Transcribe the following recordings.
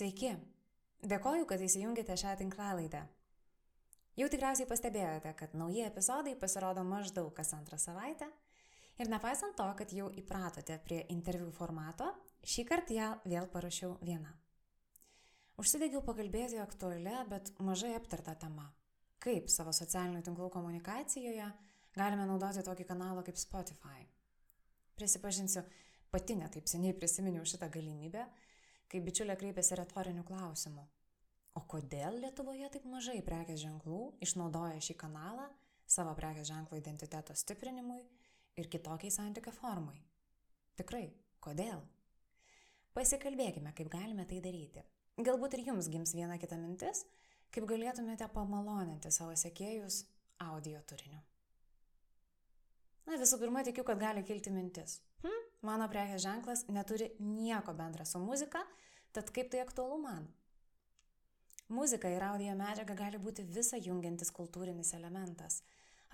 Sveiki! Dėkoju, kad įsijungėte šią tinklalaidę. Jau tikriausiai pastebėjote, kad nauji epizodai pasirodo maždaug kas antrą savaitę. Ir nepaisant to, kad jau įpratote prie interviu formato, šį kartą ją vėl parašiau viena. Užsidegiau pakalbėti aktualią, bet mažai aptartą temą. Kaip savo socialinių tinklų komunikacijoje galime naudoti tokį kanalą kaip Spotify. Prisipažinsiu, pati netaip seniai prisiminiau šitą galimybę, kai bičiulė kreipėsi retoriniu klausimu. O kodėl Lietuvoje taip mažai prekės ženklų išnaudoja šį kanalą savo prekės ženklo identiteto stiprinimui ir kitokiai santykio formai? Tikrai, kodėl? Pasikalbėkime, kaip galime tai daryti. Galbūt ir jums gims viena kita mintis, kaip galėtumėte pamaloninti savo sekėjus audio turiniu. Na, visų pirma, tikiu, kad gali kilti mintis. Mano prekės ženklas neturi nieko bendra su muzika, tad kaip tai aktualu man? Muzika ir audio medžiaga gali būti visą jungiantis kultūrinis elementas,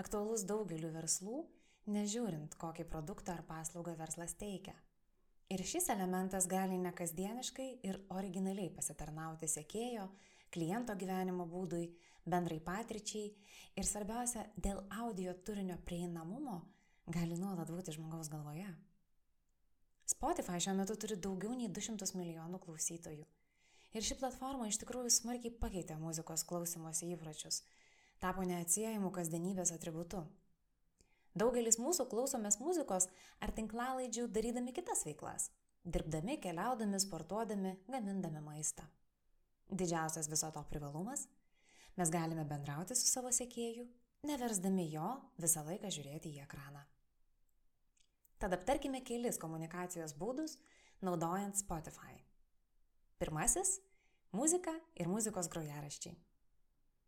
aktualus daugeliu verslų, nežiūrint, kokį produktą ar paslaugą verslas teikia. Ir šis elementas gali nekasdieniškai ir originaliai pasitarnauti sėkėjo, kliento gyvenimo būdui, bendrai patirčiai ir svarbiausia, dėl audio turinio prieinamumo gali nuolat būti žmogaus galvoje. Spotify šiuo metu turi daugiau nei 200 milijonų klausytojų. Ir ši platforma iš tikrųjų smarkiai pakeitė muzikos klausimosi įpročius, tapo neatsiejamų kasdienybės atributu. Daugelis mūsų klausomės muzikos ar tinklalaidžių darydami kitas veiklas - dirbdami, keliaudami, sportuodami, gamindami maistą. Didžiausias viso to privalumas - mes galime bendrauti su savo sėkėju, neversdami jo visą laiką žiūrėti į ekraną. Tad aptarkime kelis komunikacijos būdus naudojant Spotify. Pirmasis - muzika ir muzikos grojaraščiai.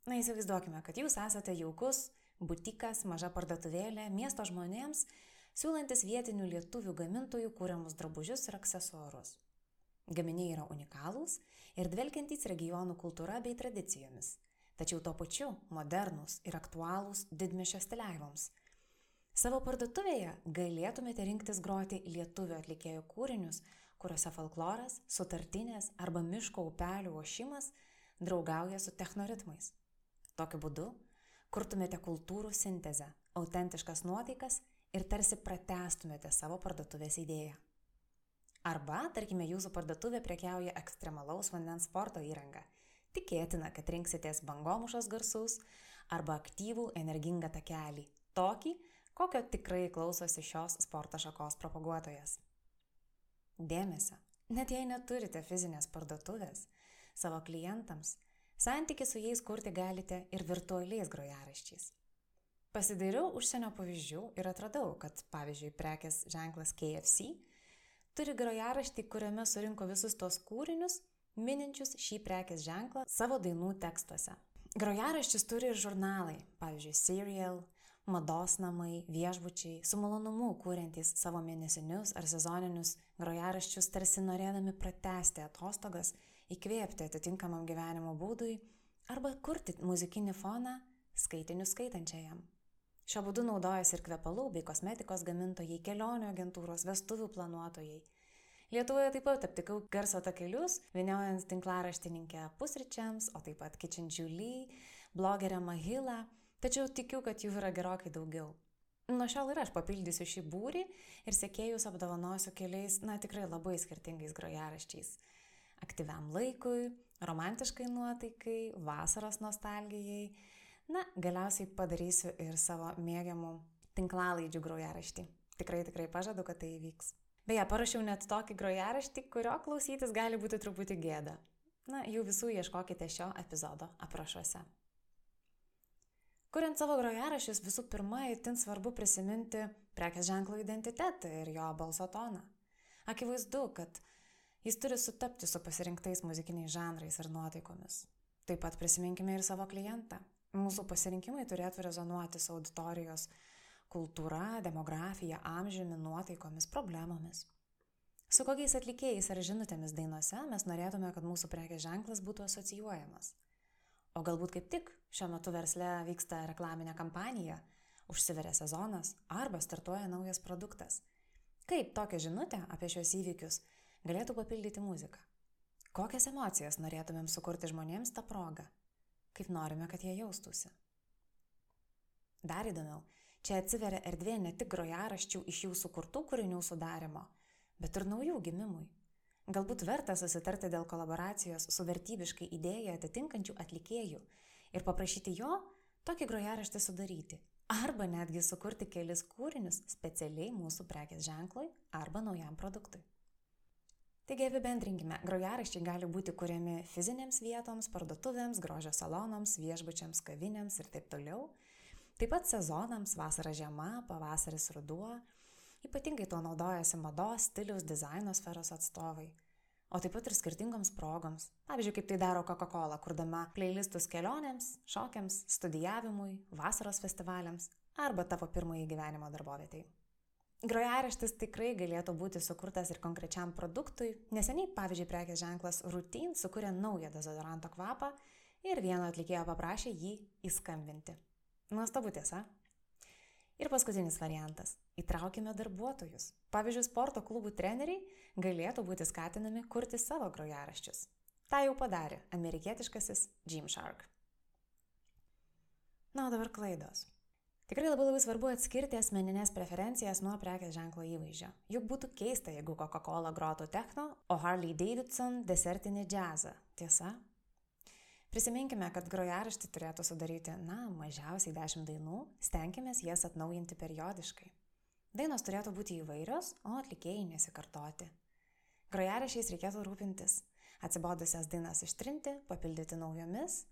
Na įsivaizduokime, kad jūs esate jaukus, butikas, maža parduotuvėlė, miesto žmonėms, siūlantis vietinių lietuvių gamintojų kūriamus drabužius ir aksesuarus. Gaminiai yra unikalūs ir dvelkiantys regionų kultūra bei tradicijomis, tačiau tuo pačiu modernūs ir aktualūs didmešio stiliavimams – Savo parduotuvėje galėtumėte rinktis groti lietuvių atlikėjų kūrinius, kuriuose folkloras, sutartinės arba miško upelių ošimas draugauja su technoritmais. Tokiu būdu kurtumėte kultūrų sintezę, autentiškas nuotaikas ir tarsi pratestumėte savo parduotuvės idėją. Arba, tarkime, jūsų parduotuvė prekiauja ekstremalaus vandens sporto įrangą. Tikėtina, kad rinksitės bangomušos garsus arba aktyvų energingą takelį. Tokį, kokio tikrai klausosi šios sporto šakos propaguotojas. Dėmesio, net jei neturite fizinės parduotuvės, savo klientams, santyki su jais kurti galite ir virtualiais grojaraščiais. Pasidairiau užsienio pavyzdžių ir atradau, kad pavyzdžiui prekės ženklas KFC turi grojaraštį, kuriame surinko visus tos kūrinius, mininčius šį prekės ženklą savo dainų tekstuose. Grojaraščius turi ir žurnalai, pavyzdžiui, Serial, mados namai, viešbučiai, su malonumu kūrintys savo mėnesinius ar sezoninius grojaraščius, tarsi norėdami pratesti atostogas, įkvėpti atitinkamam gyvenimo būdui arba kurti muzikinį foną skaitinių skaitančiajam. Šio būdu naudojasi ir kvepalų bei kosmetikos gamintojai, kelionių agentūros, vestuvių planuotojai. Lietuvoje taip pat aptikau garso takelius, viniojant tinklaraštininkę pusryčiams, o taip pat Kitchen Julie, blogerę Mahilą Tačiau tikiu, kad jų yra gerokai daugiau. Nuo šiol ir aš papildysiu šį būrį ir sekėjus apdovanosiu keliais, na tikrai labai skirtingais grojaraščiais. Aktyviam laikui, romantiškai nuotaikai, vasaros nostalgijai. Na, galiausiai padarysiu ir savo mėgiamų tinklalaidžių grojaraštį. Tikrai, tikrai pažadu, kad tai įvyks. Beje, parašiau net tokį grojaraštį, kurio klausytis gali būti truputį gėda. Na, jų visų ieškokite šio epizodo aprašuose. Kuriant savo grojarašius, visų pirma, itin svarbu prisiminti prekės ženklo identitetą ir jo balso toną. Akivaizdu, kad jis turi sutapti su pasirinktais muzikiniais žanrais ir nuotaikomis. Taip pat prisiminkime ir savo klientą. Mūsų pasirinkimai turėtų rezonuoti su auditorijos kultūra, demografija, amžiumi, nuotaikomis, problemomis. Su kokiais atlikėjais ar žinutėmis dainose mes norėtume, kad mūsų prekės ženklas būtų asocijuojamas. O galbūt kaip tik šiuo metu versle vyksta reklaminė kampanija, užsiveria sezonas arba startuoja naujas produktas. Kaip tokią žinutę apie šios įvykius galėtų papildyti muzika? Kokias emocijas norėtumėm sukurti žmonėms tą progą? Kaip norime, kad jie jaustųsi? Dar įdomiau, čia atsiveria erdvė ne tik grojaraščių iš jų sukurtų kūrinių sudarimo – bet ir naujų gimimui. Galbūt verta susitarti dėl kolaboracijos su vertybiškai idėją atitinkančių atlikėjų ir paprašyti jo tokį grojaraštį sudaryti. Arba netgi sukurti kelis kūrinius specialiai mūsų prekės ženklui arba naujam produktui. Taigi apibendrinkime, grojaraščiai gali būti kuriami fizinėms vietoms, parduotuvėms, grožio salonams, viešbučiams, kavinėms ir taip toliau. Taip pat sezonams - vasara žiema, pavasaris ruduo, Ypatingai tuo naudojasi mados, stiliaus, dizaino sferos atstovai. O taip pat ir skirtingoms progoms. Pavyzdžiui, kaip tai daro Coca-Cola, kurdama playlistus kelionėms, šokiams, studijavimui, vasaros festivaliams arba tavo pirmąjį gyvenimo darbovietėj. Grojaraštis tikrai galėtų būti sukurtas ir konkrečiam produktui. Neseniai, pavyzdžiui, prekės ženklas Routine sukūrė naują dezodoranto kvapą ir vieno atlikėjo paprašė jį įskambinti. Nuostabu tiesa. Ir paskutinis variantas - įtraukime darbuotojus. Pavyzdžiui, sporto klubų treneriai galėtų būti skatinami kurti savo grojaraščius. Ta jau padarė amerikietiškasis Gymshark. Na, o dabar klaidos. Tikrai labai labai svarbu atskirti asmeninės preferencijas nuo prekės ženklo įvaizdžio. Juk būtų keista, jeigu Coca-Cola grotų techno, o Harley Davidson desertinį džiazą. Tiesa? Prisiminkime, kad grojaraštį turėtų sudaryti, na, mažiausiai 10 dainų, stenkime jas atnaujinti periodiškai. Dainos turėtų būti įvairios, o atlikėjai nesikartoti. Grojarašiais reikėtų rūpintis, atsibodusias dainas ištrinti, papildyti naujomis,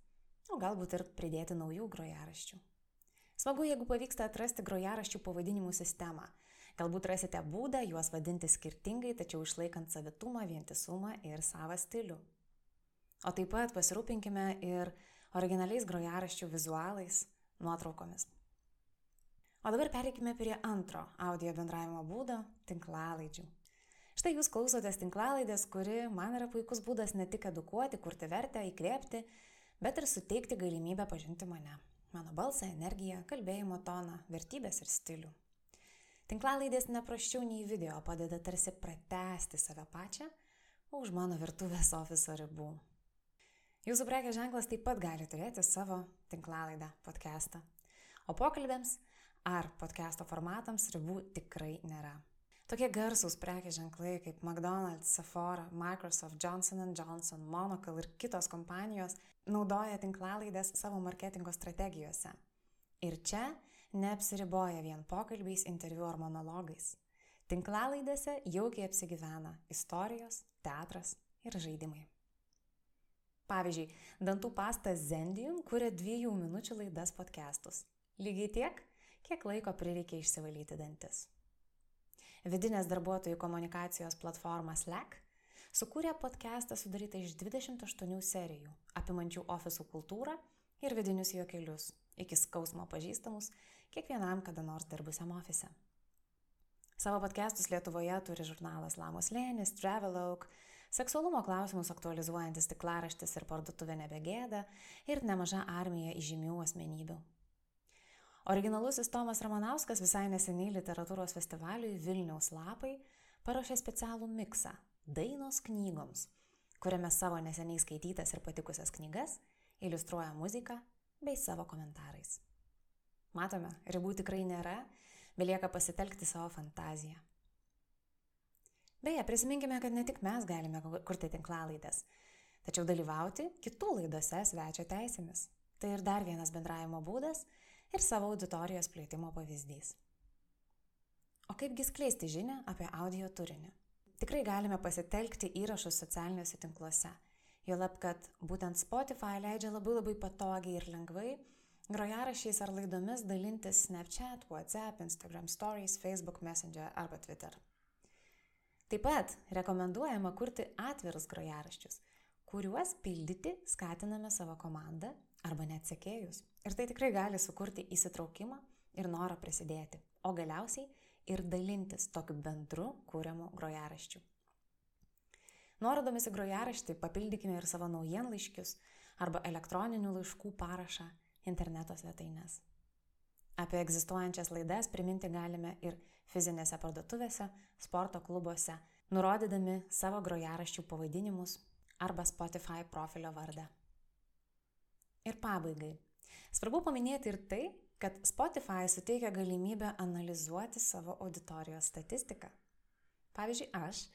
o galbūt ir pridėti naujų grojaraščių. Smagu, jeigu pavyksta atrasti grojaraščių pavadinimų sistemą. Galbūt rasite būdą juos vadinti skirtingai, tačiau išlaikant savitumą, vientisumą ir savą stilių. O taip pat pasirūpinkime ir originaliais grojaraščių vizualais, nuotraukomis. O dabar pereikime prie antro audio bendravimo būdo - tinklalaidžių. Štai jūs klausotės tinklalaidės, kuri man yra puikus būdas ne tik edukuoti, kurti vertę, įkvėpti, bet ir suteikti galimybę pažinti mane. Mano balsą, energiją, kalbėjimo toną, vertybės ir stilių. Tinklalaidės nepraščiau nei video padeda tarsi pratesti save pačią už mano virtuvės ofiso ribų. Jūsų prekės ženklas taip pat gali turėti savo tinklalaidą, podcastą. O pokalbėms ar podcast'o formatams ribų tikrai nėra. Tokie garsūs prekės ženklai kaip McDonald's, Sephora, Microsoft, Johnson Johnson, Monocle ir kitos kompanijos naudoja tinklalaidės savo marketingo strategijose. Ir čia neapsiriboja vien pokalbiais, interviu ar monologais. Tinklalaidėse jaukiai apsigyvena istorijos, teatras ir žaidimai. Pavyzdžiui, dantų pasta Zendium kuria dviejų minučių laidas podcastus. Lygiai tiek, kiek laiko prireikia išsivalyti dantis. Vidinės darbuotojų komunikacijos platforma Slack sukūrė podcastą sudarytą iš 28 serijų, apimančių ofisų kultūrą ir vidinius juokelius, iki skausmo pažįstamus kiekvienam kada nors dirbusiam ofise. Savo podcastus Lietuvoje turi žurnalas Lamos Lėnis, Travelogue, seksualumo klausimus aktualizuojantis tiklaraštis ir parduotuvė nebegėda ir nemaža armija įžymių asmenybių. Originalusis Tomas Ramanauskas visai neseniai literatūros festivaliui Vilniaus lapai paruošė specialų miksą - dainos knygoms, kuriame savo neseniai skaitytas ir patikusias knygas iliustruoja muziką bei savo komentarais. Matome, ribų tikrai nėra, belieka pasitelkti savo fantaziją. Beje, prisiminkime, kad ne tik mes galime kurti tinklalaidas, tačiau dalyvauti kitų laidose svečio teisėmis. Tai ir dar vienas bendravimo būdas ir savo auditorijos plėtimo pavyzdys. O kaipgi skleisti žinę apie audio turinį? Tikrai galime pasitelkti įrašus socialiniuose tinkluose. Juolab, kad būtent Spotify leidžia labai labai patogiai ir lengvai grojarašiais ar laidomis dalintis Snapchat, WhatsApp, Instagram Stories, Facebook Messenger arba Twitter. Taip pat rekomenduojama kurti atvirus grojaraščius, kuriuos pildyti skatiname savo komandą arba net sekėjus. Ir tai tikrai gali sukurti įsitraukimą ir norą prisidėti, o galiausiai ir dalintis tokiu bendru kūriamu grojaraščiu. Nuorodomis į grojaraštį papildykime ir savo naujienlaiškius arba elektroninių laiškų parašą interneto svetainės. Apie egzistuojančias laidas priminti galime ir fizinėse parduotuvėse, sporto klubuose, nurodydami savo grojaraščių pavadinimus arba Spotify profilio vardą. Ir pabaigai. Svarbu paminėti ir tai, kad Spotify suteikia galimybę analizuoti savo auditorijos statistiką. Pavyzdžiui, aš,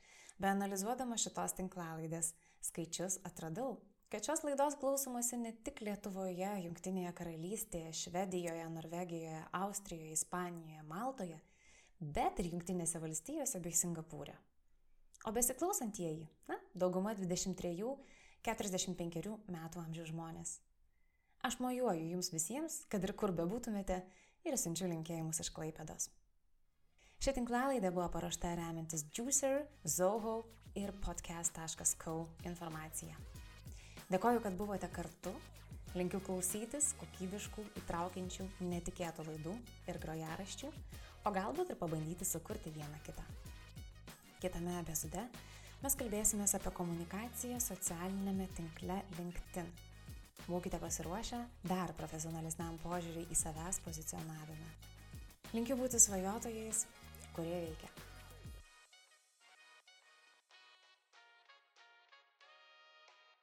be analizuodama šitos tinklalaidės skaičius, atradau, kad šios laidos klausomasi ne tik Lietuvoje, Junktinėje karalystėje, Švedijoje, Norvegijoje, Austrijoje, Ispanijoje, Maltoje, bet ir Junktinėse valstijose bei Singapūrė. O besiklausantieji, na, dauguma 23-45 metų amžiaus žmonės. Aš mojuoju jums visiems, kad ir kur bebūtumėte, ir siunčiu linkėjimus iš Klaipėdos. Ši tinklalaidė buvo paruošta remiantis Juicer, Zoho ir podcast.co informacija. Dėkoju, kad buvote kartu. Linkiu klausytis kokybiškų, įtraukiančių, netikėtų laidų ir grojaraščių, o galbūt ir pabandyti sukurti vieną kitą. Kitame epizode mes kalbėsime apie komunikaciją socialinėme tinkle LinkedIn. Būkite pasiruošę dar profesionalesniam požiūriui į savęs pozicionavimą. Linkiu būti svajotojais, kurie veikia.